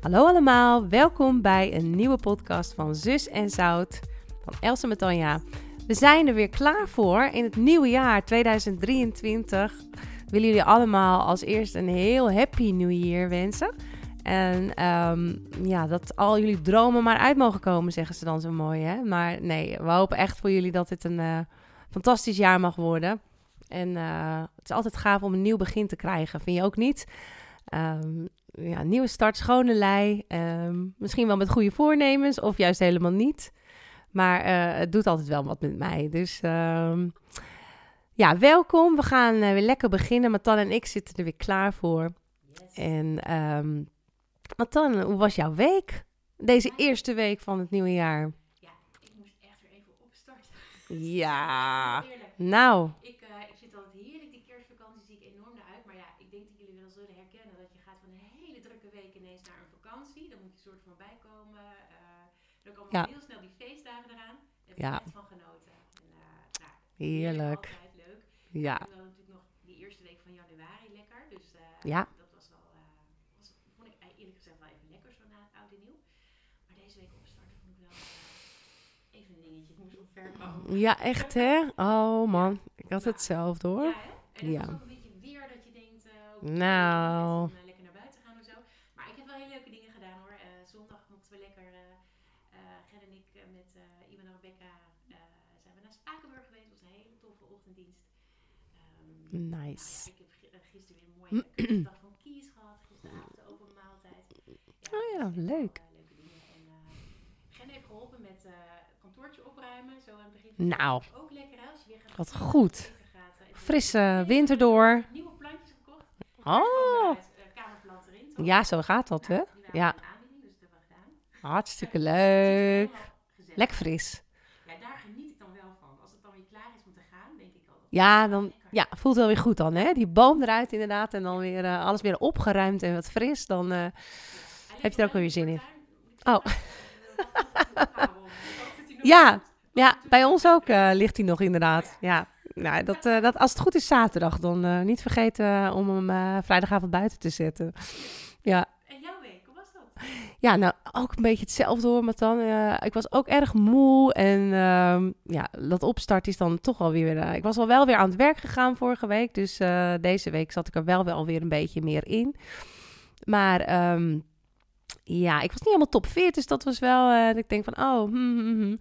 Hallo allemaal, welkom bij een nieuwe podcast van Zus en Zout van Elsa met Tanja. We zijn er weer klaar voor in het nieuwe jaar 2023. Willen jullie allemaal als eerst een heel happy new year wensen. En ehm, ja, dat al jullie dromen maar uit mogen komen, zeggen ze dan zo mooi. Hè? Maar nee, we hopen echt voor jullie dat dit een uh, fantastisch jaar mag worden. En uh, het is altijd gaaf om een nieuw begin te krijgen, vind je ook niet? Um, ja, nieuwe start, schone lei. Um, misschien wel met goede voornemens of juist helemaal niet. Maar uh, het doet altijd wel wat met mij. Dus um, ja, welkom. We gaan uh, weer lekker beginnen. Matan en ik zitten er weer klaar voor. Yes. En um, Matan, hoe was jouw week? Deze eerste week van het nieuwe jaar. Ja, ik moest echt weer even opstarten. Ja, nou. Ik, uh, ik zit altijd heerlijk. Die kerstvakantie zie ik enorm naar uit. Maar ja, ik denk dat jullie wel zullen herkennen dat je gaat van een hele drukke week ineens naar een vakantie. Dan moet je soort van bijkomen. Uh, dan komen ja. heel snel die feestdagen eraan. Daar heb ik Ja. van genoten. En, uh, nou, Heerlijk. Altijd leuk. Ja, En dan natuurlijk nog die eerste week van januari lekker. Dus uh, Ja. dat was wel, uh, was, vond ik eerlijk gezegd wel even lekker zo na het oud en nieuw. Maar deze week opstarten vond ik wel even een dingetje. Ik moest op ver komen. ja, echt hè? Oh man, ik had hetzelfde hoor. Ja, hè? En het Ja. was ook een beetje weer dat je denkt, Nou. om uh, lekker naar buiten gaan of zo. Maar ik heb wel hele leuke dingen gedaan hoor. Eh, zondag mochten we lekker, eh eh Gert en ik eh, met eh Iwan en Rebecca, eh, zijn we naar Spakenburg geweest. Dat was een hele toffe ochtenddienst. Ehm, nou Nice. ja, ik heb eh, gisteren weer een mooie dag van Kies gehad. Gisteravond de open maaltijd. Oh ja, echt wel, leuk. eh, leuke dingen. En eh Gen heeft geholpen met eh kantoortje opruimen. Zo aan het begin het Nou. Ook lekker als je weer gaat Wat goed. gaat, Frisse winter door. Nieuwe plantjes gekocht. Oh. Kamerplant erin. toch? Ja, zo gaat dat hè? Ja. dus. Hartstikke Het leuk. Lekker fris. Ja, daar geniet ik dan wel van. Als het dan weer klaar is om te gaan, denk ik al. dat- Ja, dan ja, voelt wel weer goed dan, hè? Die boom eruit inderdaad en dan weer eh, alles weer opgeruimd en wat fris. Dan, eh, heb je er ook wel weer zin in? Oh. Ja, ja, bij ons ook eh, ligt hij nog inderdaad. Ja, nou, dat, dat, als het goed is zaterdag, dan niet vergeten om hem vrijdagavond buiten te zetten. Ja, En jouw week, hoe was dat? Ja, nou ook een beetje hetzelfde hoor, maar dan. eh, ik was ook erg moe en ehm, ja, dat opstart is dan toch wel weer... eh, ik was al wel weer aan het werk gegaan vorige week, dus eh, deze week zat ik er wel wel weer een beetje meer in. Maar ehm, ja, ik was niet helemaal topfit, dus dat was wel... dat ik denk van, oh, hmm, hmm, hmm.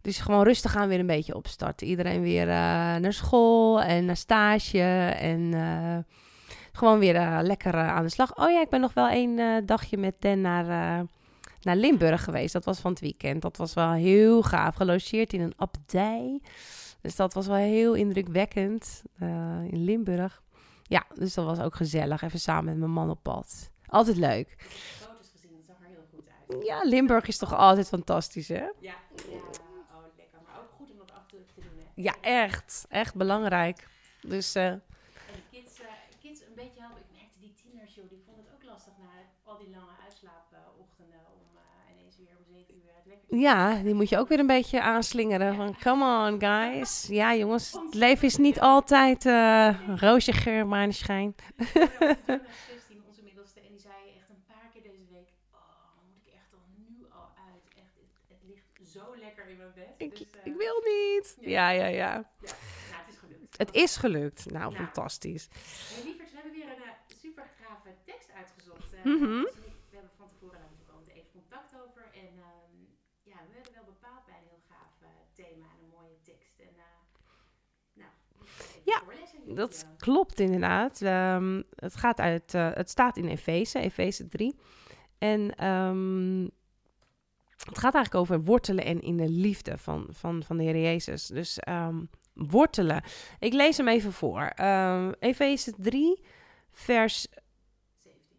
Dus gewoon rustig gaan weer een beetje opstarten. Iedereen weer naar school en naar stage en... gewoon weer eh, lekker eh, aan de slag. Oh ja, ik ben nog wel een eh, dagje met Den naar, naar Limburg geweest. Dat was van het weekend. Dat was wel heel gaaf. Gelogeerd in een abdij. Dus dat was wel heel indrukwekkend in Limburg. Ja, dus dat was ook gezellig. Even samen met mijn man op pad. Altijd leuk. Foto's gezien, dat zag er heel goed uit. Ja, Limburg is toch altijd fantastisch, hè? Ja, ja, oh lekker. Maar ook goed om dat af te doen, hè? Ja, echt. Echt belangrijk. Dus En de kids, eh, kids een beetje helpen. Ik merkte die tieners, joh, die vonden het ook lastig die lange uitslaapochtenden om eh, ineens weer om zeven uur uit wekker te ja, die moet je ook weer een beetje aanslingeren. Van, come on, guys. Ja, jongens. Het leven is niet altijd eh roosje geur, maneschijn. Christine, onze middelste, en die zei echt een paar keer deze week: Oh, moet ik echt al nu al uit. Echt, het, het ligt zo lekker in mijn bed. Ik, dus, eh, ik wil niet. Ja, ja, ja. Nou, het is gelukt. Het is gelukt. Nou, Ja. fantastisch. Hey, lieverd, we hebben weer een uh, super gave tekst eh, Mhm. We hebben van tevoren daar natuurlijk altijd even contact over. En ehm, ja, we hebben wel bepaald bij een heel gaaf eh, thema en een mooie tekst. En uh, nou, Ja, Dat eh. klopt inderdaad. Ehm, het, gaat uit, eh, het staat in Efeze, Efeze 3. En ehm, het gaat eigenlijk over wortelen en in de liefde van, van, van de Heer Jezus. Dus wortelen. Ik lees hem even voor. Efeze 3, vers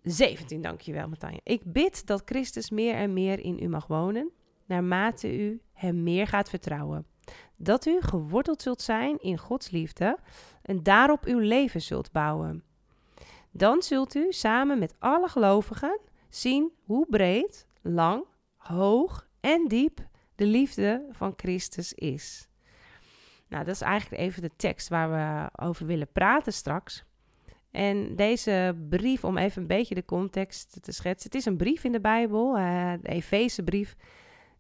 17, dankjewel Martijn. Ik bid dat Christus meer en meer in u mag wonen, naarmate u hem meer gaat vertrouwen. Dat u geworteld zult zijn in Gods liefde en daarop uw leven zult bouwen. Dan zult u samen met alle gelovigen zien hoe breed, lang, hoog en diep de liefde van Christus is. Nou, dat is eigenlijk even de tekst waar we over willen praten straks. En deze brief, om even een beetje de context te schetsen. Het is een brief in de Bijbel, uh, de Efezebrief.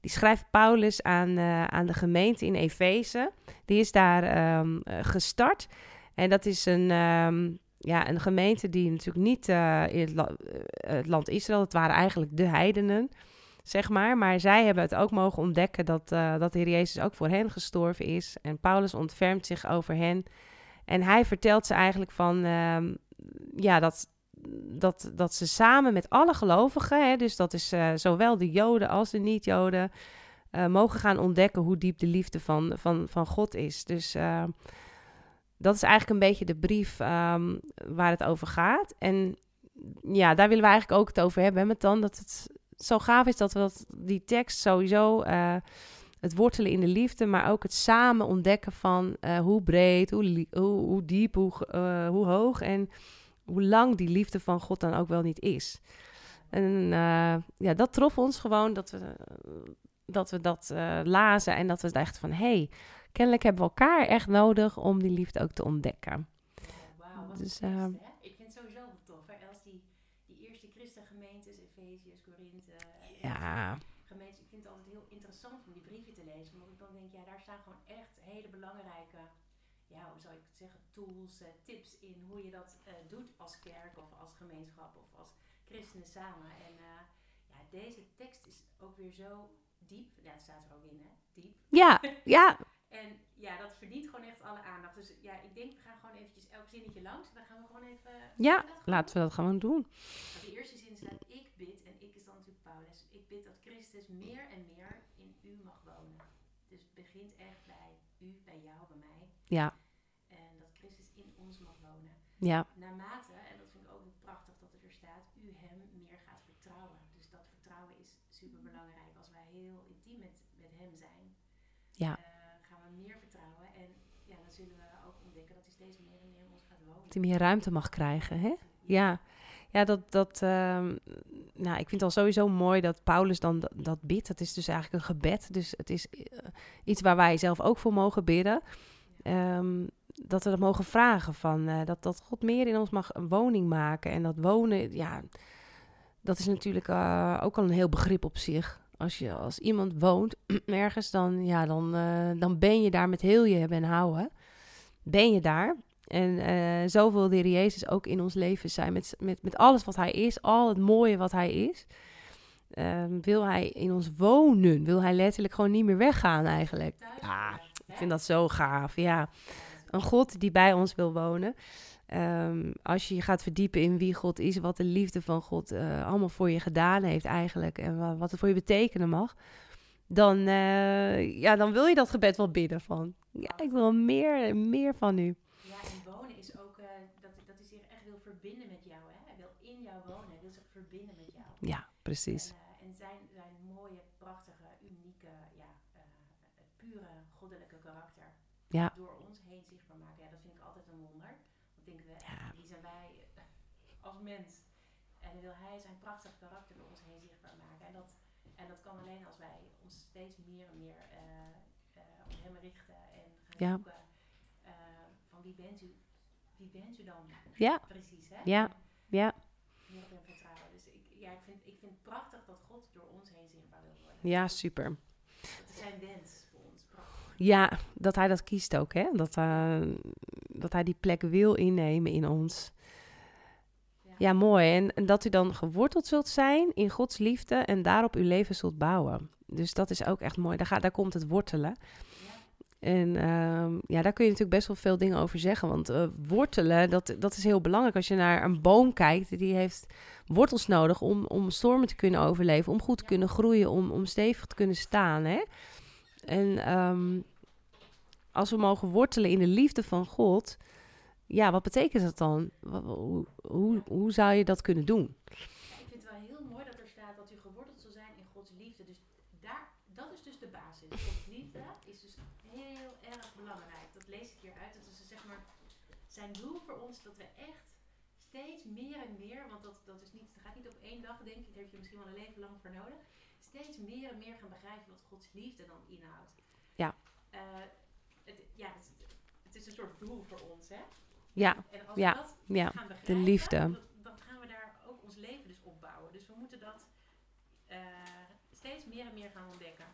Die schrijft Paulus aan, uh, aan de gemeente in Efeze. Die is daar um, gestart. En dat is een, um, ja, een gemeente die natuurlijk niet in het, land Israël... Het waren eigenlijk de heidenen, zeg maar. Maar zij hebben het ook mogen ontdekken dat, dat de Heer Jezus ook voor hen gestorven is. En Paulus ontfermt zich over hen... En hij vertelt ze eigenlijk van, uh, ja, dat, dat, dat ze samen met alle gelovigen, hè, dus dat is uh, zowel de Joden als de niet-Joden, uh, mogen gaan ontdekken hoe diep de liefde van, van, van God is. Dus uh, dat is eigenlijk een beetje de brief um, waar het over gaat. En ja, daar willen we eigenlijk ook het over hebben, met dan dat het zo gaaf is dat we dat, die tekst sowieso het wortelen in de liefde, maar ook het samen ontdekken van uh, hoe breed, hoe, hoe, hoe diep, hoe, uh, hoe, hoog en hoe lang die liefde van God dan ook wel niet is. En uh, ja, dat trof ons gewoon dat we dat, we dat lazen en dat we dachten van hé, hey, kennelijk hebben we elkaar echt nodig om die liefde ook te ontdekken. Wauw, wat dus, hè? Ik vind het sowieso tof, hè? Als die, die eerste christengemeentes, Efeziërs, Korinthe... Ja... Gemeentes, ik vind het altijd heel interessant om die brieven te lezen. Omdat ik dan denk, ja, daar staan gewoon echt hele belangrijke, ja, hoe zou ik het zeggen, tools, uh, tips in hoe je dat uh, doet als kerk of als gemeenschap of als christenen samen. En uh, ja, deze tekst is ook weer zo diep. Ja, het staat er ook in, hè? Diep. Ja, ja. en ja, dat verdient gewoon echt alle aandacht. Dus ja, ik denk, we gaan gewoon eventjes elk zinnetje langs. Dan gaan we gewoon even... Ja, laten we dat gewoon doen. Nou, de eerste zin staat, ik bid, en ik is dan natuurlijk Paulus. Ik bid dat Christus meer en meer in u mag wonen. Dus het begint echt bij u, bij jou, bij mij. Ja. En dat Christus in ons mag wonen. Ja. Naarmate, en dat vind ik ook prachtig dat het er staat, u hem meer gaat vertrouwen. Dus dat vertrouwen is super belangrijk. Als wij heel intiem met, met hem zijn, ja. Uh, gaan we meer vertrouwen. En ja, dan zullen we ook ontdekken dat hij steeds meer en meer in ons gaat wonen. Dat hij meer ruimte mag krijgen, hè? Ja. Ja, dat, dat uh, nou, ik vind het al sowieso mooi dat Paulus dan dat, dat bidt. Het is dus eigenlijk een gebed. Dus het is uh, iets waar wij zelf ook voor mogen bidden. Um, dat we dat mogen vragen van uh, dat, dat God meer in ons mag een woning maken. En dat wonen, ja, dat is natuurlijk uh, ook al een heel begrip op zich. Als, je, als iemand woont ergens, dan, ja, dan, dan ben je daar met heel je hebben en houden. Ben je daar. En uh, zo wil de Jezus ook in ons leven zijn. Met, met, met alles wat Hij is, al het mooie wat Hij is. Uh, wil Hij in ons wonen. Wil Hij letterlijk gewoon niet meer weggaan eigenlijk. Ja, ik vind dat zo gaaf. Ja, een God die bij ons wil wonen. Um, als je je gaat verdiepen in wie God is, wat de liefde van God uh, allemaal voor je gedaan heeft eigenlijk. En wat het voor je betekenen mag. Dan, uh, ja, dan wil je dat gebed wel bidden van. Ja, ik wil meer, meer van u. Ja, en wonen is ook uh, dat, dat hij zich echt wil verbinden met jou. Hè? Hij wil in jou wonen, hij wil zich verbinden met jou. Ja, precies. En, uh, en zijn, zijn mooie, prachtige, unieke, ja, uh, pure goddelijke karakter ja. door ons heen zichtbaar maken. Ja, dat vind ik altijd een wonder. Want denken we, ja. wie zijn wij als mens? En wil hij zijn prachtige karakter door ons heen zichtbaar maken. En dat, en dat kan alleen als wij ons steeds meer en meer op hem richten en gaan ja. zoeken van wie bent u, wie bent u dan ja. precies, hè? Ja, ja. Meer op hem vertrouwen. Ja, ik, vind, ik vind het prachtig dat God door ons heen zichtbaar wil worden. Ja, super. Dat is zijn wens voor ons. Prachtig. Ja, dat hij dat kiest ook, hè? Dat, uh, dat hij die plek wil innemen in ons. Ja, ja mooi. En, en dat u dan geworteld zult zijn in Gods liefde en daarop uw leven zult bouwen. Dus dat is ook echt mooi. Daar, gaat, daar komt het wortelen. En uh, ja, daar kun je natuurlijk best wel veel dingen over zeggen. Want uh, wortelen, dat, dat is heel belangrijk. Als je naar een boom kijkt, die heeft wortels nodig om, om stormen te kunnen overleven. Om goed te kunnen groeien, om, om stevig te kunnen staan. Hè? En um, als we mogen wortelen in de liefde van God, ja, wat betekent dat dan? Hoe, hoe, hoe zou je dat kunnen doen? Ja, ik vind het wel heel mooi dat er staat dat u geworteld zal zijn in Gods liefde. Dus daar, dat is dus de basis. Gods liefde is dus heel erg belangrijk. Dat lees ik hieruit. Dat is zeg maar zijn doel voor ons dat we echt steeds meer en meer, want dat, dat, is niet, dat gaat niet op één dag, denk ik, daar heb je misschien wel een leven lang voor nodig. Steeds meer en meer gaan begrijpen wat Gods liefde dan inhoudt. Ja. Uh, het, ja, het, het, is een soort doel voor ons, hè? Ja, En als ja, we dat ja. gaan begrijpen, liefde. Dan, dan gaan we daar ook ons leven dus opbouwen. Dus we moeten dat eh, steeds meer en meer gaan ontdekken.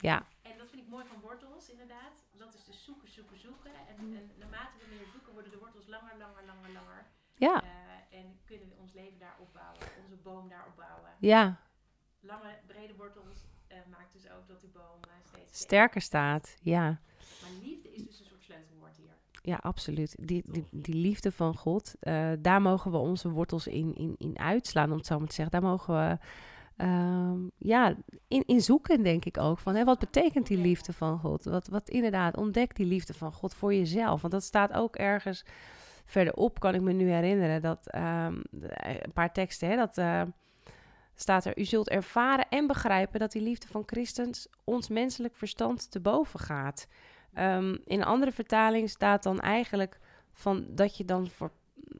Ja, En dat vind ik mooi van wortels, inderdaad. Dat is dus zoeken, zoeken, zoeken. En, Mm. en naarmate we meer zoeken, worden de wortels langer, langer, langer, langer. ja, Eh, en kunnen we ons leven daar opbouwen, onze boom daar opbouwen. ja. Lange, brede wortels eh, maakt dus ook dat die boom eh, steeds Sterker staat. Ja, Maar liefde is dus een soort sleutelwoord hier. ja absoluut. Die, die, die liefde van God, daar mogen we onze wortels in, in, in uitslaan, om het zo maar te zeggen. Daar mogen we ehm, ja, in, in zoeken, denk ik ook. Van, hè, wat betekent die liefde van God? Wat, wat inderdaad, ontdek die liefde van God voor jezelf. Want dat staat ook ergens verderop, kan ik me nu herinneren. Dat ehm, een paar teksten, hè, dat eh, staat er. U zult ervaren en begrijpen dat die liefde van Christus ons menselijk verstand te boven gaat. Ehm, in andere vertaling staat dan eigenlijk van dat je dan voor,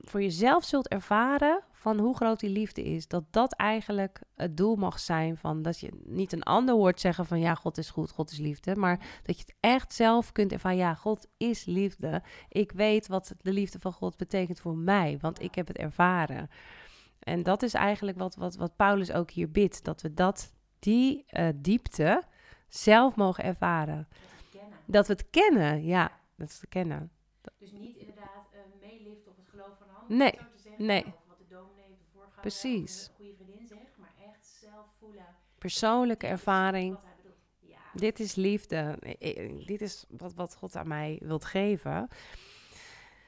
voor jezelf zult ervaren van hoe groot die liefde is. Dat dat eigenlijk het doel mag zijn van dat je niet een ander hoort zeggen van ja, God is goed, God is liefde. Maar dat je het echt zelf kunt ervaren, ja, God is liefde. Ik weet wat de liefde van God betekent voor mij, want ik heb het ervaren. En dat is eigenlijk wat, wat, wat Paulus ook hier bidt. Dat we dat, die eh, diepte zelf mogen ervaren. Dat we kennen. Dat we het kennen, ja, dat is te kennen. Dus niet inderdaad uh, meelift op het geloof van een ander. Nee, nee. Of wat de dominee of de voorganger Precies. goede vriendin zegt. Maar echt zelf voelen. Persoonlijke ervaring. Ja. Dit is liefde. Dit is wat, wat God aan mij wilt geven.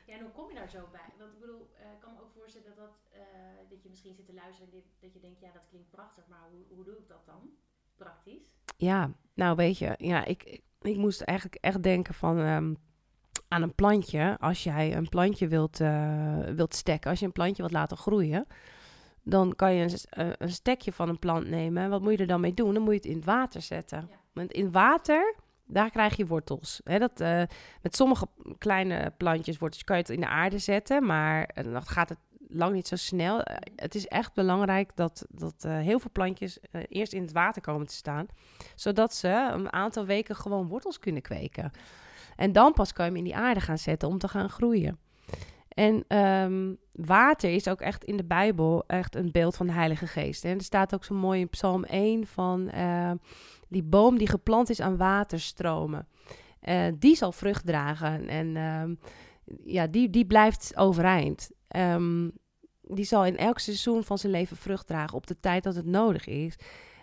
ja, en hoe kom je daar zo bij? Want ik bedoel, eh, ik kan me ook voorstellen dat, dat, eh, dat je misschien zit te luisteren en dit, dat je denkt, ja, dat klinkt prachtig. Maar hoe, hoe doe ik dat dan? Praktisch. Ja, nou weet je, ja, ik, ik, ik moest eigenlijk echt denken van ehm, aan een plantje. Als jij een plantje wilt, eh, wilt stekken, als je een plantje wilt laten groeien, dan kan je een, eh, een stekje van een plant nemen. En wat moet je er dan mee doen? Dan moet je het in het water zetten. Ja. Want in water, daar krijg je wortels. Dat, eh, met sommige kleine plantjes wortels kan je het in de aarde zetten, maar eh, dan gaat het lang niet zo snel. Het is echt belangrijk dat, dat heel veel plantjes eerst in het water komen te staan zodat ze een aantal weken gewoon wortels kunnen kweken. En dan pas kan je hem in die aarde gaan zetten om te gaan groeien. En ehm, water is ook echt in de Bijbel echt een beeld van de Heilige Geest. En er staat ook zo mooi in Psalm 1 van eh, die boom die geplant is aan waterstromen. Eh, die zal vrucht dragen en ehm, ja, die, die blijft overeind. Ehm, die zal in elk seizoen van zijn leven vrucht dragen op de tijd dat het nodig is.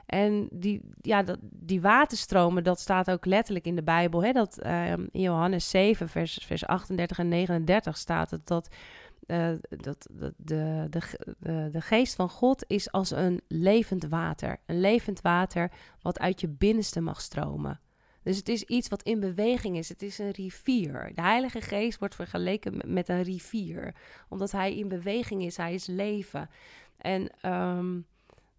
En die, ja, die waterstromen, dat staat ook letterlijk in de Bijbel. Hè? Dat, ehm, in Johannes 7, vers, vers 38 en 39 staat het dat, eh, dat, dat de, de, de, de geest van God is als een levend water. Een levend water wat uit je binnenste mag stromen. Dus het is iets wat in beweging is. Het is een rivier. De Heilige Geest wordt vergeleken met- met een rivier. Omdat hij in beweging is. Hij is leven. En ehm,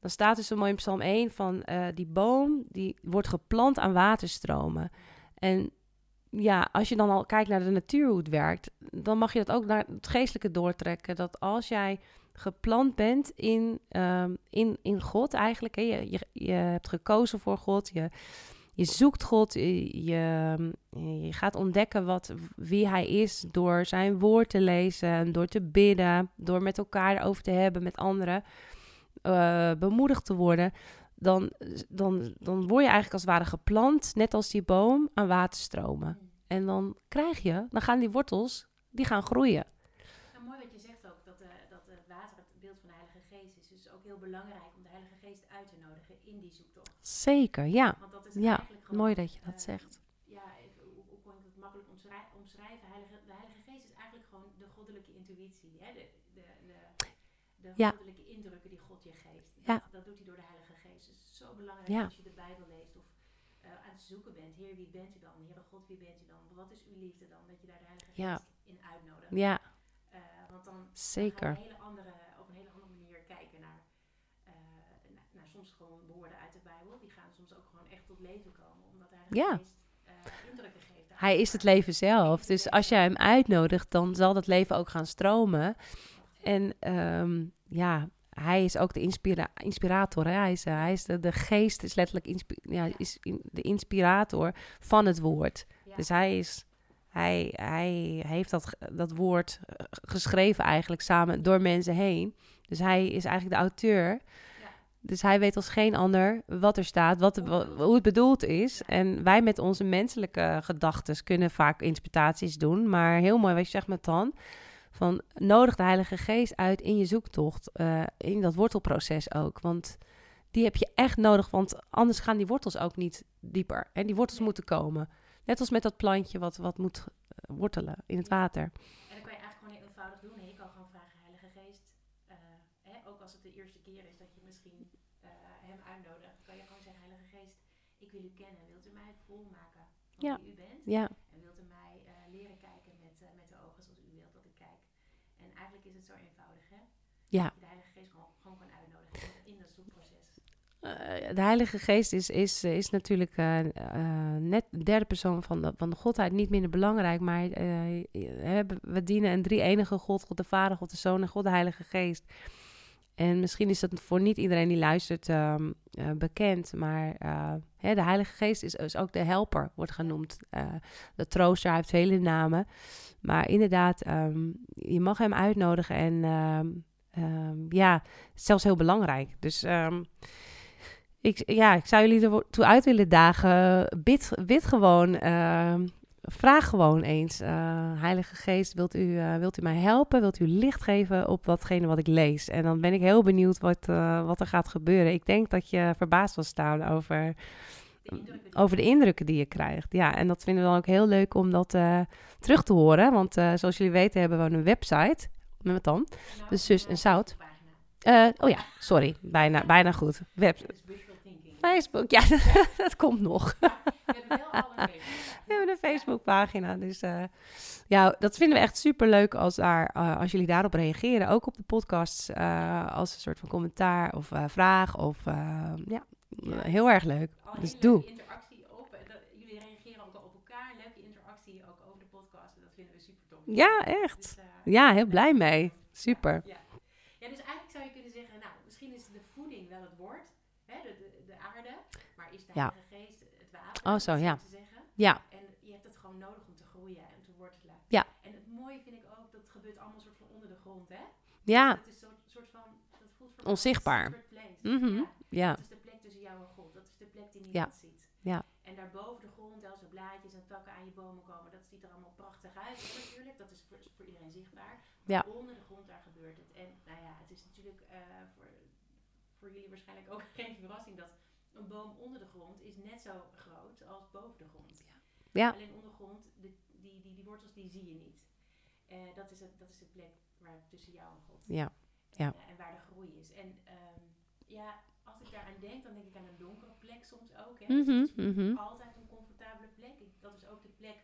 dan staat dus zo mooi in Psalm 1 van eh, die boom die wordt geplant aan waterstromen. En ja, als je dan al kijkt naar de natuur hoe het werkt, dan mag je dat ook naar het geestelijke doortrekken. Dat als jij geplant bent in, ehm, in, in God eigenlijk, hè, je, je, je hebt gekozen voor God, je, je zoekt God, je, je, je gaat ontdekken wat, wie Hij is door zijn woord te lezen, door te bidden, door met elkaar erover te hebben, met anderen eh, bemoedigd te worden, dan, dan, dan word je eigenlijk als het ware geplant, net als die boom, aan waterstromen. En dan krijg je, dan gaan die wortels, die gaan groeien. Nou, mooi wat je zegt ook, dat, eh, dat het water het beeld van de Heilige Geest is. Dus ook heel belangrijk om de Heilige Geest uit te nodigen in die zoektocht. Zeker, ja. Want dat is Ja, eigenlijk gewoon... Mooi dat je dat eh, zegt. Ja, hoe, hoe kon ik dat makkelijk omschrij- omschrijven? Heilige, de Heilige Geest is eigenlijk gewoon de goddelijke intuïtie. Hè? De, de Ja. goddelijke indrukken die God je geeft. Ja. Dat, dat doet hij door de Heilige Geest. Dus het is zo belangrijk als je de Bijbel leest of eh, aan het zoeken bent. Heer, wie bent u dan? Heere God, wie bent u dan? Wat is uw liefde dan? Dat je daar de Heilige Geest in uitnodigt. Ja, Eh, want dan zeker. een hele andere, op een hele andere manier kijken naar, eh, naar, naar soms gewoon woorden uit de Bijbel. Die gaan soms ook gewoon echt tot leven komen. Omdat hij Ja. Geest indrukken geeft. Hij is het leven zelf. Dus als jij hem uitnodigt, dan zal dat leven ook gaan stromen. En ehm, ja, hij is ook de inspira inspirator. Hè? Hij is, eh, hij is de, de geest, is letterlijk inspi- ja, is in- de inspirator van het woord. Ja. Dus hij is, Hij, hij heeft dat, dat woord eh, geschreven eigenlijk samen door mensen heen. Dus hij is eigenlijk de auteur. Dus hij weet als geen ander wat er staat, wat, wa- hoe het bedoeld is. En wij met onze menselijke gedachten kunnen vaak interpretaties doen. Maar heel mooi wat je zegt met dan. Van nodig de Heilige Geest uit in je zoektocht. eh, in dat wortelproces ook. Want die heb je echt nodig. Want anders gaan die wortels ook niet dieper. En die wortels moeten komen. Net als met dat plantje wat, wat moet eh, wortelen in het water. En dan kan je eigenlijk gewoon heel eenvoudig doen. Je kan gewoon vragen, Heilige Geest. eh, hè, ook als het de eerste keer is dat je misschien hem uitnodigt. Kan je gewoon zeggen, Heilige Geest, ik wil u kennen. Wilt u mij volmaken van Ja. wie u bent? Ja, En wilt u mij eh, leren kijken met, eh, met de ogen zoals u wilt dat ik kijk? En eigenlijk is het zo eenvoudig, hè? Ja. De Heilige Geest gewoon, gewoon kan uitnodigen in, dat zoekproces. Eh, de Heilige Geest is, is, is natuurlijk eh, eh, net de derde persoon van de, van de Godheid, niet minder belangrijk. Maar we dienen een drie-enige God, God de Vader, God de Zoon en God de Heilige Geest. En misschien is dat voor niet iedereen die luistert ehm, eh, bekend, maar hè, de Heilige Geest is, is ook de helper, wordt genoemd. Eh, de trooster, hij heeft vele namen. Maar inderdaad, ehm, je mag hem uitnodigen en ehm, ehm, ja, zelfs heel belangrijk. Dus ehm, ik, ja, ik zou jullie ertoe uit willen dagen. Bid, bid gewoon. ehm, vraag gewoon eens. eh, Heilige Geest, wilt u, eh, wilt u mij helpen? Wilt u licht geven op watgene wat ik lees? En dan ben ik heel benieuwd wat, eh, wat er gaat gebeuren. Ik denk dat je verbaasd zal staan over, De indrukken die- over de indrukken die je krijgt. Ja, en dat vinden we dan ook heel leuk om dat terug te horen. Want zoals jullie weten hebben we een website. Met dan? Nou, de zus en zout. Eh, oh ja, sorry. Bijna, bijna goed. Web. Facebook, ja, dat komt nog. We hebben een Facebook. We hebben een Facebookpagina. Dus eh, ja, dat vinden we echt super leuk als, daar, eh, als jullie daarop reageren. Ook op de podcasts eh, als een soort van commentaar of vraag. Of ja, heel erg leuk. Dus doe. leuke interactie op. En dat- jullie reageren ook al op elkaar. Leuke interactie ook over de podcast. En dat vinden we super tof. Ja, echt. Dus, eh, Ja, heel blij mee. Super. Ja, ja, dus eigenlijk zou je kunnen zeggen, nou, misschien is de voeding wel het woord, hè, de, de, de aarde, maar is de Ja. Geest het water? Oh, zo, om ja. te zeggen. Ja, En je hebt het gewoon nodig om te groeien en te wortelen. Ja. En het mooie vind ik ook, dat gebeurt allemaal soort van onder de grond, hè? ja. Dat is een soort van, dat voelt voor Onzichtbaar. een place. Mhm. Ja. Ja, Dat is de plek tussen jou en God. Dat is de plek die niemand ziet. Ja. En daarboven de grond, als er blaadjes en takken aan je bomen komen, dat ziet er allemaal prachtig uit natuurlijk. Dat is voor, voor iedereen zichtbaar. Maar Ja. onder de grond, daar gebeurt het. En nou ja, het is natuurlijk eh, voor, voor jullie waarschijnlijk ook geen verrassing dat een boom onder de grond is net zo groot als boven de grond. Ja. Alleen ondergrond, de, die, die, die wortels die zie je niet. Eh, dat, is het, dat is de plek waar tussen jou en God. ja, En, Ja. eh, en waar de groei is. En ehm, ja, als ik daaraan denk, dan denk ik aan een donkere plek soms ook. Hè. Dus Mhm, het is niet mhm. altijd een comfortabele plek. Ik- dat is ook de plek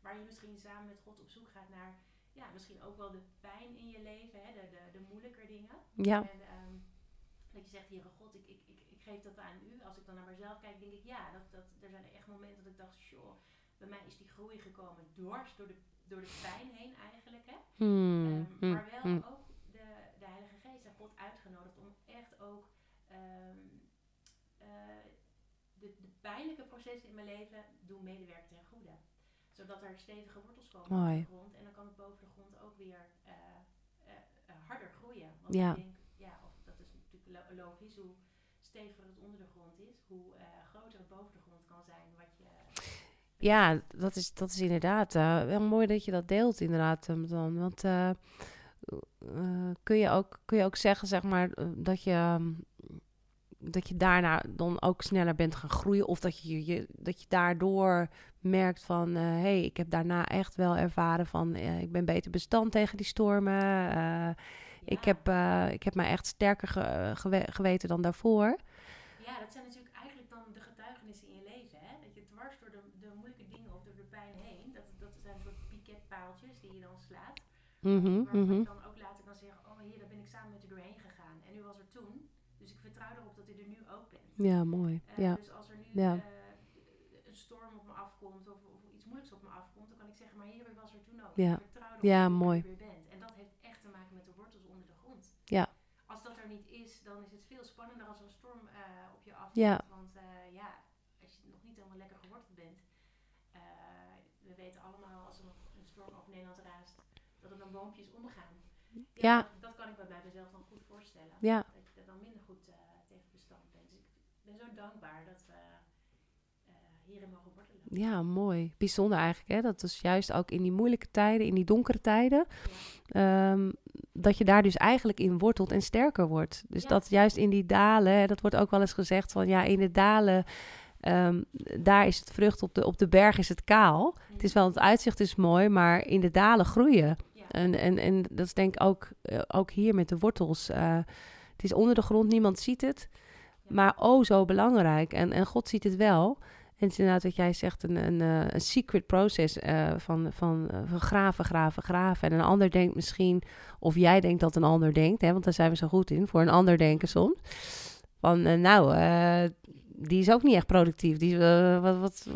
waar je misschien samen met God op zoek gaat naar, ja, misschien ook wel de pijn in je leven, hè, de, de, de moeilijker dingen. ja, En ehm, dat je zegt, Heere God, ik, ik, ik, ik geef dat aan u. Als ik dan naar mezelf kijk, denk ik, ja, dat, dat, er zijn echt momenten dat ik dacht, joh, bij mij is die groei gekomen dwars door de, door de pijn heen eigenlijk. Hè. Hmm, Ehm, hmm, maar wel hmm. ook de, de Heilige Geest en God uitgenodigd om echt ook ehm, eh, de, de pijnlijke processen in mijn leven doen medewerken ten goede. Zodat er stevige wortels komen Mooi. op de grond en dan kan het boven de grond ook weer eh, eh, eh, harder groeien. Want Ja. ik denk, ja, of dat is natuurlijk lo- logisch, hoe steviger het onder de grond is, hoe groter het boven de grond kan zijn. Wat je, Ja, dat is, dat is inderdaad wel mooi dat je dat deelt, inderdaad. dan. Want kun, je ook, kun je ook zeggen, zeg maar, dat je, ehm, dat je daarna dan ook sneller bent gaan groeien? Of dat je, je, dat je daardoor merkt van, hé, hey, ik heb daarna echt wel ervaren van, eh, ik ben beter bestand tegen die stormen. eh, ik, heb, eh, ik heb mij echt sterker ge- gewe- geweten dan daarvoor. Ja, dat zijn natuurlijk eigenlijk dan de getuigenissen in je leven. Hè? Dat je dwars door de, de moeilijke dingen of door de pijn heen, dat, dat zijn soort piketpaaltjes die je dan slaat. Waarvan je dan ook later kan zeggen, oh hier, daar ben ik samen met u doorheen gegaan. En u was er toen, dus ik vertrouw erop dat u er nu ook bent. Ja, mooi. Eh, Ja. Dus als er nu Ja. eh, een storm op me afkomt of, of iets moeilijks op me afkomt, dan kan ik zeggen, maar hier, u was er toen ook. Ja. Ik vertrouw erop Ja, mooi. bent. En dat heeft echt te maken met de wortels onder de grond. Ja. Als dat er niet is, dan is het veel spannender als er een storm eh, op je afkomt. Ja. Want ja, als je nog niet helemaal lekker geworteld bent, we weten allemaal als er nog een storm over Nederland raast, dat er dan boompjes omgaan. Ja. Dat, dat kan ik me bij mezelf dan goed voorstellen. Ja. Dat je er dan minder goed eh, tegen bestand bent. Dus ik ben zo dankbaar dat we eh, hierin mogen wortelen. Ja, mooi. Bijzonder eigenlijk, hè? Dat is juist ook in die moeilijke tijden, in die donkere tijden, ehm, dat je daar dus eigenlijk in wortelt en sterker wordt. Dus Ja. dat juist in die dalen, hè, dat wordt ook wel eens gezegd van ja, in de dalen, ehm, daar is het vrucht, op de, op de berg is het kaal. Het is wel, het uitzicht is mooi, maar in de dalen groeien. En, en, en dat is denk ik ook, eh, ook hier met de wortels. eh, het is onder de grond, niemand ziet het. Maar oh, zo belangrijk. En, en God ziet het wel. En het is inderdaad wat jij zegt, een, een, eh, een secret process eh, van, van, eh, van graven, graven, graven. En een ander denkt misschien, of jij denkt dat een ander denkt, hè, want daar zijn we zo goed in, voor een ander denken soms. Van, nou, die is ook niet echt productief. Die, wat, wat,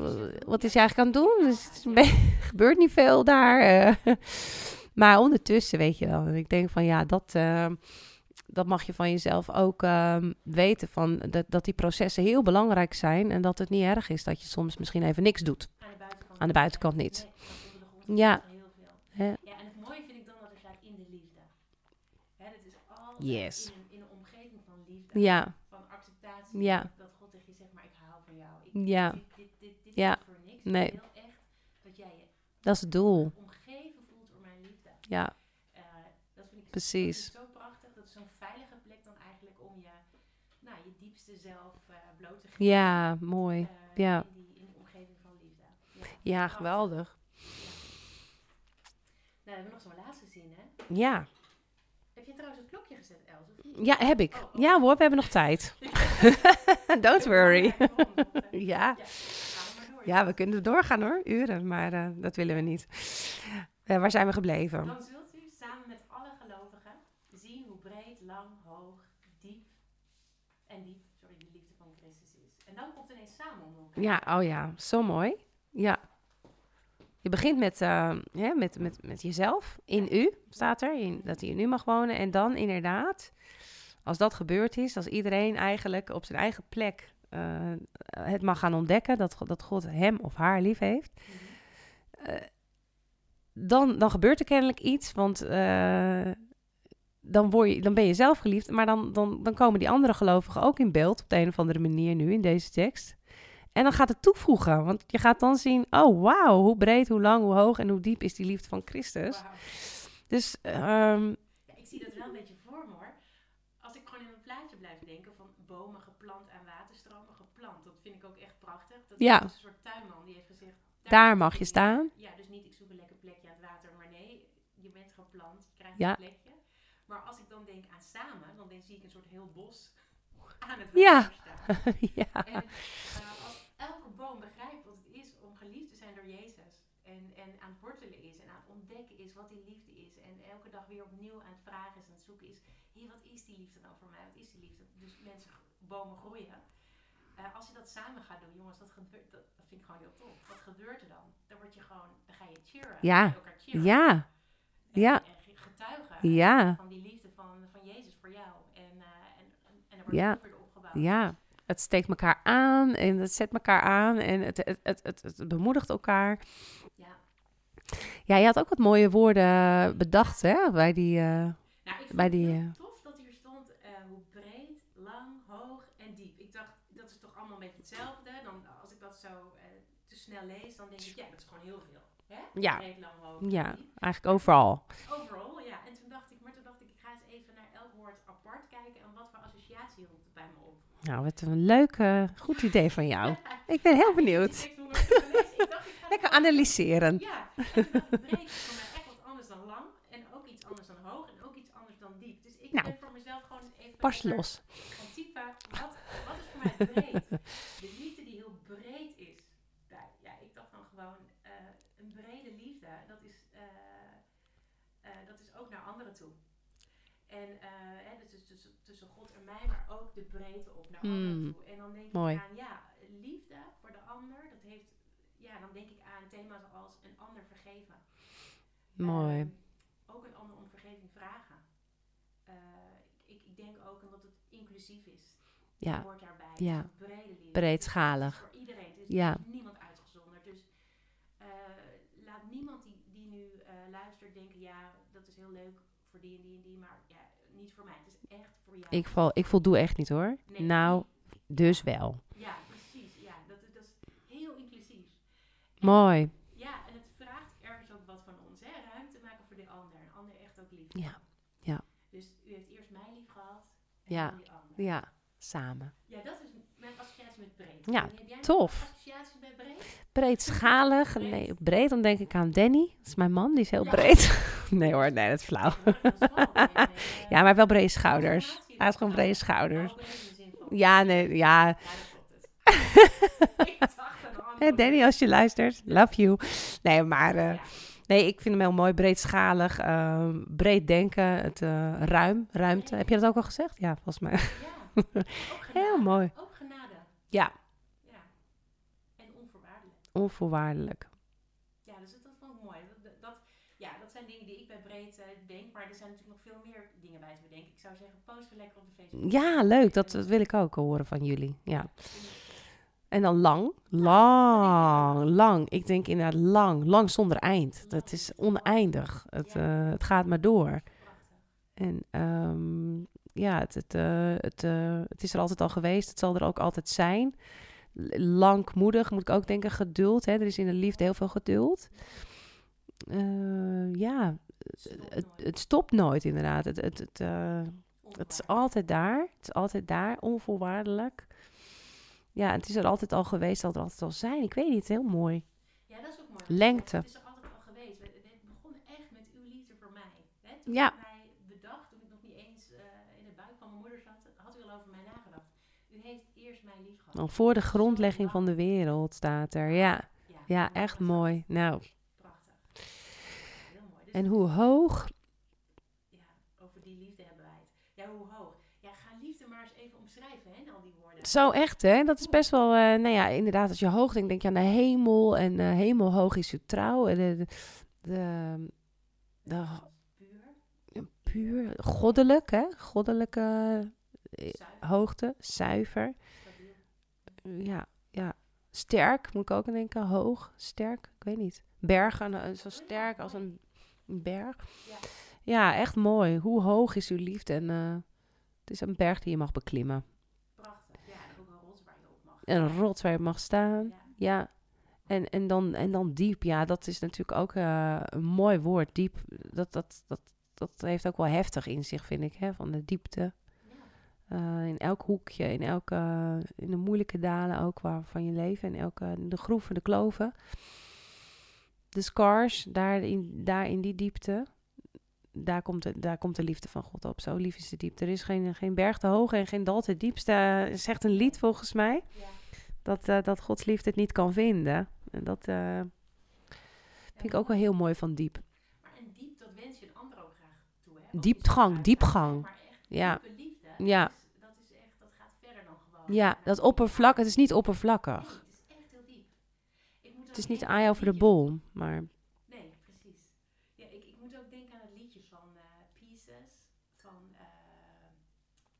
wat is je eigenlijk aan het doen? Dus beetje- gebeurt niet veel daar. maar ondertussen, weet je wel. Ik denk van, ja, dat... dat mag je van jezelf ook ehm, weten. Van dat, dat die processen heel belangrijk zijn. En dat het niet erg is dat je soms misschien even niks doet. Aan de buitenkant, Aan de buitenkant niet. Nee, Ja. Ja, en het mooie vind ik dan dat er staat in de liefde. Hè, dat is altijd Yes. in, een, in een omgeving van liefde. Ja, Van acceptatie. Ja. Dat, God tegen je zegt, maar ik hou van jou. Ik, Ja. Dit, dit, dit, dit Ja. is voor niks. Nee. Ik wil echt dat jij je dat is het doel. omgeven voelt door mijn liefde. Ja, Eh, dat vind ik Precies. zo zo'n veilige plek dan eigenlijk om je, nou, je diepste zelf eh, bloot te geven. ja mooi. eh, ja. In, die, in de omgeving van liefde. Ja, geweldig. Nou, we hebben nog zo'n laatste zin, hè? Ja. Heb je trouwens het klokje gezet, Els? Ja, heb ik. Oh, oh. Ja hoor, we hebben nog tijd. Don't worry. Ja, Ja. we kunnen doorgaan hoor, uren. Maar eh, dat willen we niet. Waar zijn we gebleven? Dan zult u samen met alle gelovigen zien hoe breed, lang, hoog, diep en diep, sorry, de liefde van Christus is. En dan komt het ineens samen om elkaar. Ja, oh ja, zo mooi. Ja. Je begint met, eh, hè, met, met, met jezelf, in u, staat er, in, dat hij in u mag wonen. En dan inderdaad, als dat gebeurd is, als iedereen eigenlijk op zijn eigen plek eh, het mag gaan ontdekken, dat, dat God hem of haar lief heeft, eh, dan, dan gebeurt er kennelijk iets, want eh, dan, word je, dan ben je zelf geliefd, maar dan, dan, dan komen die andere gelovigen ook in beeld op de een of andere manier nu in deze tekst. En dan gaat het toevoegen, want je gaat dan zien, oh wauw, hoe breed, hoe lang, hoe hoog en hoe diep is die liefde van Christus. Dus ehm, Ja, ik zie dat wel een beetje voor me hoor. Als ik gewoon in een plaatje blijf denken van bomen geplant aan waterstromen geplant. Dat vind ik ook echt prachtig. Dat Ja. is een soort tuinman die heeft gezegd. Daar mag je staan. Ja, dus niet ik zoek een lekker plekje aan het water. Maar nee, je bent geplant. Je krijgt Ja. een plekje. Maar als ik dan denk aan samen, dan zie ik een soort heel bos aan het water Ja. staan. ja, En eh, als elke boom begrijpt wat het is om geliefd te zijn door Jezus. En, en aan het wortelen is en aan het ontdekken is wat die liefde is. En elke dag weer opnieuw aan het vragen is, aan het zoeken is. Hé, wat is die liefde nou voor mij? Wat is die liefde? Dus mensen, bomen groeien. Eh, als je dat samen gaat doen, jongens, dat, gebeurt, dat, dat vind ik gewoon heel tof. Wat gebeurt er dan? Dan word je gewoon, dan ga je cheeren. Ja. Dan elkaar cheeren. ja, En, ja. en getuigen Ja. van die liefde van, van Jezus voor jou. En, eh, en, en, en er wordt Ja. ook weer opgebouwd. ja. Het steekt elkaar aan en het zet elkaar aan en het, het, het, het, het bemoedigt elkaar. Ja. Je had ook wat mooie woorden bedacht hè, bij die... eh, Nou, Bij het die, heel eh, tof dat hier stond eh, hoe breed, lang, hoog en diep. Ik dacht, dat is toch allemaal een beetje hetzelfde. Dan, als ik dat zo eh, te snel lees, dan denk ik, ja, dat is gewoon heel veel. Hè? Ja. Breed, lang, hoog ja, diep. eigenlijk overal. Overal, ja. En toen dacht ik, maar toen dacht ik, ik ga eens even naar elk woord apart kijken en wat voor associatie roept het bij me op. Nou, wat een leuk, goed idee van jou. Ik ben heel benieuwd. Ik dacht, ik Lekker analyseren. Ja, dacht breed is voor mij echt wat anders dan lang. En ook iets anders dan hoog en ook iets anders dan diep. Dus ik Nou, ben voor mezelf gewoon even Pas los. typen. Wat, wat is voor mij breed? De liefde die heel breed is. Ja, ja ik dacht dan gewoon, eh, een brede liefde, dat is, eh, eh, dat is ook naar anderen toe. En uh, hè, dus tussen, tussen God en mij, maar ook de breedte op naar mm. toe. En dan denk ik aan, ja, liefde voor de ander, dat heeft, ja, dan denk ik aan thema's als een ander vergeven. Mooi. Ehm, ook een ander om vergeving vragen. Eh, ik, ik denk ook dat het inclusief is. Ja. Hoort daarbij. Ja. Brede. Breedschalig. voor iedereen. Dus niemand uitgezonderd. Dus laat niemand die, die nu luistert denken, ja, dat is heel leuk voor die en die en die, maar niet voor mij. Het is echt voor jou. Ik, val, ik voldoe echt niet hoor. Nee, nou, dus wel. Ja, precies. Ja, dat, is- dat is heel inclusief. Mooi. Ja, en het vraagt ergens ook wat van ons. Hè? Ruimte maken voor de ander. Een ander echt ook lief. Ja, ja. Dus u heeft eerst mij lief gehad. En Ja, die ander. Ja, samen. Ja, dat is met breed. Ja, tof. met breed? Breedschalig. Nee, breed, dan denk ik aan Danny. Dat is mijn man, die is heel Ja. breed. Nee hoor, nee, dat is flauw. Ja, is maar wel brede schouders. Hij heeft gewoon brede Oh, schouders. van- Ja, nee, ja. Hé, Danny, als je luistert, love you. Nee, maar eh, nee, ik vind hem heel mooi. Breedschalig, ehm, breed denken, het eh, ruim, ruimte. Heb je dat ook al gezegd? Ja, volgens mij. Heel mooi. Ja. Ja. En onvoorwaardelijk. Onvoorwaardelijk. Ja, dus dat, dat vond ik mooi. Dat, dat, ja, dat zijn dingen die ik bij breed denk, maar er zijn natuurlijk nog veel meer dingen bij te bedenken. Ik zou zeggen, post we lekker op de Facebook. Ja, leuk. Dat, dat wil ik ook horen van jullie. Ja. En dan lang. Lang, lang. Ik denk inderdaad lang. Lang zonder eind. Dat is oneindig. Het, eh, het gaat maar door. En ehm, ja, het, het, eh, het, eh, het is er altijd al geweest. Het zal er ook altijd zijn. Langmoedig moet ik ook denken. Geduld. Hè? Er is in de liefde heel veel geduld. Eh, ja, Stopt het, het stopt nooit inderdaad. Het, het, het, het is altijd daar. Het is altijd daar. Onvoorwaardelijk. Ja, het is er altijd al geweest. Zal er altijd al zijn. Ik weet niet. Heel mooi. Ja, dat is ook mooi. Lengte. Het is er altijd al geweest. Het begon echt met uw liefde voor mij. Hè? Ja. mij bedacht, toen ik nog niet eens eh, in de buik van mijn moeder zat, had u al over mij nagedacht. U heeft eerst mij lief gehad. Dan voor de grondlegging van de wereld staat er. Ja, ja echt mooi. Nou? Prachtig. Heel mooi. Dus en hoe hoog? ja, over die liefde hebben wij het. Ja, hoe hoog? Ja, ga liefde maar eens even omschrijven, hè, al die woorden. Zo echt, hè? Dat is best wel, eh, nou ja, inderdaad, als je hoog denkt, denk je aan de hemel. En eh, hemelhoog is uw trouw. En de, de, de, de Puur, puur, goddelijk, hè? Goddelijke eh, zuiver, hoogte, zuiver. stabiel. Ja, ja. Sterk, moet ik ook aan denken. Hoog, sterk, ik weet niet. Bergen, zo sterk als een berg. Ja. Ja, echt mooi. Hoe hoog is uw liefde? En eh, het is een berg die je mag beklimmen. Prachtig. Ja, en ook een rots waar je op mag. Een rots waar je mag staan. Ja. Ja. En, en, dan, en dan diep. Ja, dat is natuurlijk ook eh, een mooi woord. Diep, dat, dat, dat, dat heeft ook wel heftig in zich, vind ik. Hè? Van de diepte. Eh, in elk hoekje, in, elke, in de moeilijke dalen ook waar, van je leven. In elke, de groeven, de kloven. De scars, daar in, daar in die diepte. Daar komt, de, daar komt de liefde van God op. Zo lief is de diepte. Er is geen, geen berg te hoog en geen dal te diep. Sta- zegt een lied volgens mij. Ja. Dat, eh, dat Gods liefde het niet kan vinden. En dat eh, vind ik ook wel heel mooi van diep. Maar en diep, dat wens je een ander ook graag toe. Hè? Diepgang, diepgang. Maar echt Ja. liefde. Ja. Dat, is, dat is echt, dat gaat verder dan gewoon. Ja, dat oppervlak, het is niet Nee, oppervlakkig. het is echt heel diep. Ik moet Het is niet aan over de bol, maar Nee, precies. Ja, ik, ik moet ook denken aan het liedje van eh, Pieces. Van, eh,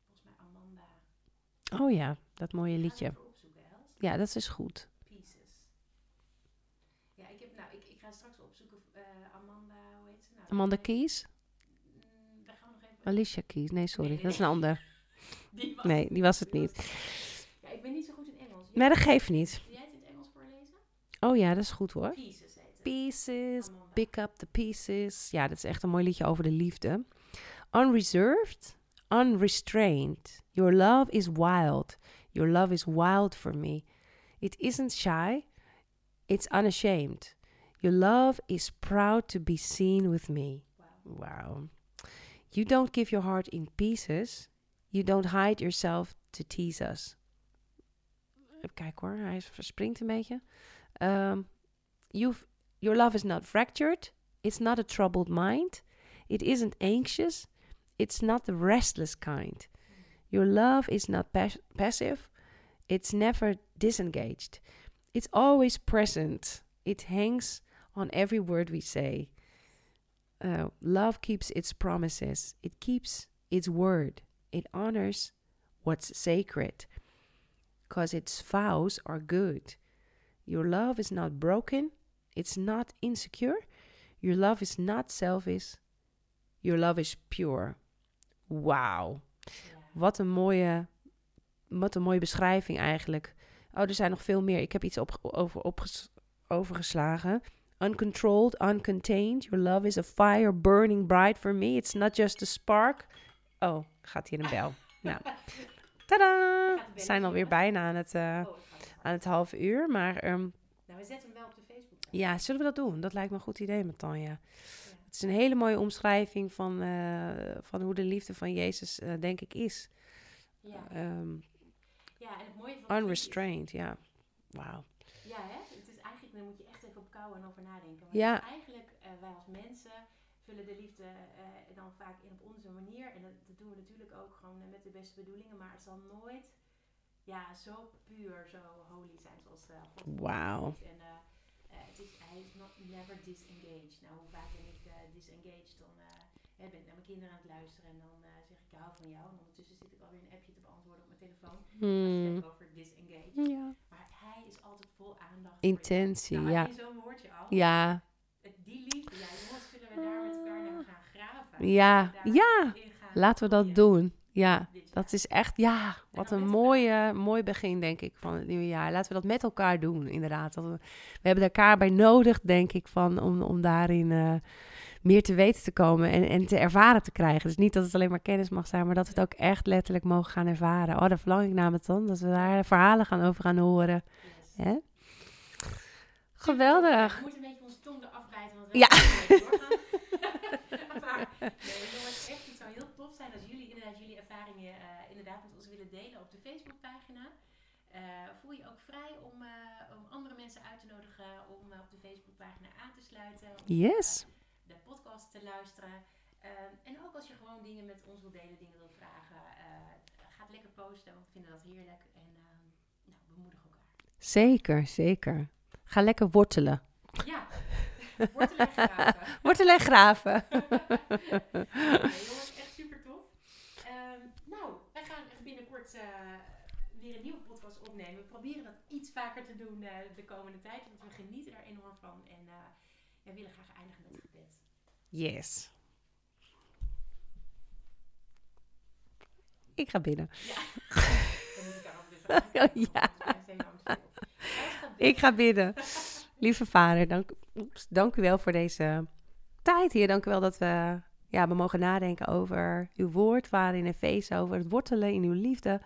volgens mij Amanda. oh ja, dat mooie liedje. Ja, dat is goed. Pieces. Ja, ik, heb, nou, ik, ik ga straks opzoeken. eh, Amanda, hoe heet ze nou? Amanda Keys? mm, daar gaan we nog even... Alicia Keys? Nee, sorry, Nee, nee, dat is een ander. Die was Nee, die was het niet. Ja, ik ben niet zo goed in Engels. Nee, dat geeft niet. Wil jij het in het Engels voorlezen? Oh ja, dat is goed hoor. Pieces heet het. Pieces, pick up the pieces. Ja, dat is echt een mooi liedje over de liefde. Unreserved, unrestrained. Your love is wild. Your love is wild for me. It isn't shy, it's unashamed. Your love is proud to be seen with me. Wow. You don't give your heart in pieces. You don't hide yourself to tease us. Even hoor, hij verspringt een beetje. Um, you've, your love is not fractured. It's not a troubled mind. It isn't anxious. It's not the restless kind. Your love is not pas- passive. It's never disengaged. It's always present. It hangs on every word we say. Uh, love keeps its promises. It keeps its word. It honors what's sacred. Because its vows are good. Your love is not broken. It's not insecure. Your love is not selfish. Your love is pure. Ja. Wat een mooie, wat een mooie beschrijving eigenlijk. Oh, er zijn nog veel meer. Ik heb iets op, over, overgeslagen. Uncontrolled, uncontained. Your love is a fire burning bright for me. It's not just a spark. Oh, gaat hier een bel. nou, tada! We zijn alweer bijna aan het, eh, Oh, aan het half uur. Maar ehm, Nou, we zetten hem wel op de Facebook. ja, zullen we dat doen? Dat lijkt me een goed idee, met Tanja. Het is een hele mooie omschrijving van, eh, van hoe de liefde van Jezus, eh, denk ik, is. Ja. Ehm, ja, en het mooie van is- unrestrained, ja. Wauw. Ja, hè? Het is eigenlijk, daar moet je echt even op kouwen en over nadenken. Want Ja. eigenlijk, wij als mensen vullen de liefde eh, dan vaak in op onze manier. En dat, dat doen we natuurlijk ook gewoon eh, met de beste bedoelingen. Maar het zal nooit ja, zo puur, zo holy zijn zoals eh God Wauw. En het is, hij is not, never disengaged. Nou, hoe vaak ben ik disengaged? Dan hè, ben ik naar mijn kinderen aan het luisteren en dan zeg ik, ik hou van jou. En ondertussen zit ik alweer een appje te beantwoorden op mijn telefoon. Als je Hmm. over disengaged. Ja. Maar hij is altijd vol aandacht. Intentie. Nou, ja. zo'n woordje al. Ja, Die liefde, ja jongens, we daar met elkaar naar gaan graven. ja, ja. Laten we dat doen. Ja, dat is echt, ja, wat een mooie, mooi begin, denk ik, van het nieuwe jaar. Laten we dat met elkaar doen, inderdaad. Dat we, we hebben elkaar bij nodig, denk ik, van, om, om daarin eh, meer te weten te komen en, en te ervaren te krijgen. Dus niet dat het alleen maar kennis mag zijn, maar dat we het ook echt letterlijk mogen gaan ervaren. Oh, daar verlang ik naar dan, dat we daar verhalen gaan over gaan horen. Yes. Geweldig. We moeten een beetje onze tong eraf Ja. maar nee, jongens, echt, het zou heel tof zijn als jullie inderdaad jullie ervaringen eh, inderdaad met ons willen delen op de Facebookpagina. Eh voel je ook vrij om, eh, om andere mensen uit te nodigen om op de Facebookpagina aan te sluiten. om, Yes. de podcast te luisteren. Ehm, en ook als je gewoon dingen met ons wilt delen, dingen wilt vragen, eh, ga het lekker posten, want we vinden dat heerlijk. En ehm nou, bemoedig elkaar. Zeker, zeker. Ga lekker wortelen. Ja, wortelen en graven. Wortelen en graven. Jongens, echt super tof. Ehm, nou, wij gaan echt binnenkort eh, weer een nieuwe podcast opnemen. We proberen dat iets vaker te doen eh, de komende tijd, want we genieten er enorm van. En eh, we willen graag eindigen met gebed. Yes. Ik ga binnen. Ja, dan moet ik dus ja. Ik ga bidden. Lieve vader, dank, oeps, dank u wel voor deze tijd hier. Dank u wel dat we, ja, we mogen nadenken over uw woord, vader in Efeze, over het wortelen in uw liefde.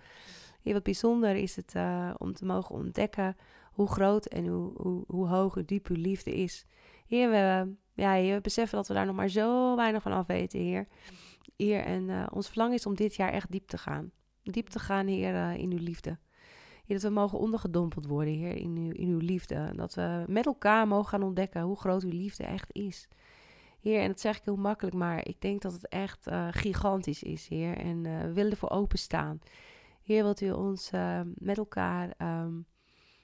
Heer, wat bijzonder is het eh, om te mogen ontdekken hoe groot en hoe, hoe, hoe hoog, hoe diep uw liefde is. Heer, we, ja, heer, we beseffen dat we daar nog maar zo weinig van af weten, Heer. Heer, en eh, ons verlangen is om dit jaar echt diep te gaan. Diep te gaan, Heer, eh, in uw liefde. Dat we mogen ondergedompeld worden, Heer, in uw, in uw liefde. En dat we met elkaar mogen gaan ontdekken hoe groot uw liefde echt is. Heer, en dat zeg ik heel makkelijk, maar ik denk dat het echt eh, gigantisch is, Heer. En eh, we willen ervoor openstaan. Heer, wilt u ons eh, met elkaar ehm,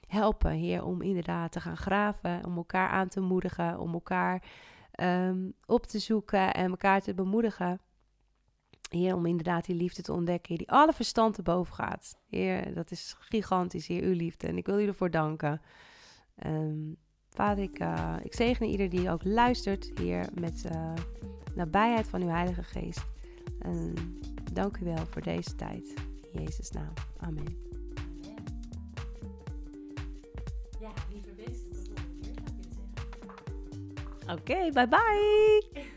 helpen, Heer, om inderdaad te gaan graven, om elkaar aan te moedigen, om elkaar ehm, op te zoeken en elkaar te bemoedigen. Heer, om inderdaad die liefde te ontdekken, Heer, die alle verstand te boven gaat. Heer, dat is gigantisch, Heer, uw liefde. En ik wil u ervoor danken. Ehm, vader, ik, eh, ik zegen ieder die ook luistert, Heer, met eh, nabijheid van uw Heilige Geest. En dank u wel voor deze tijd. In Jezus' naam. Amen. Ja, lieve wensen tot de volgende keer, zou ik willen zeggen. Oké, bye bye.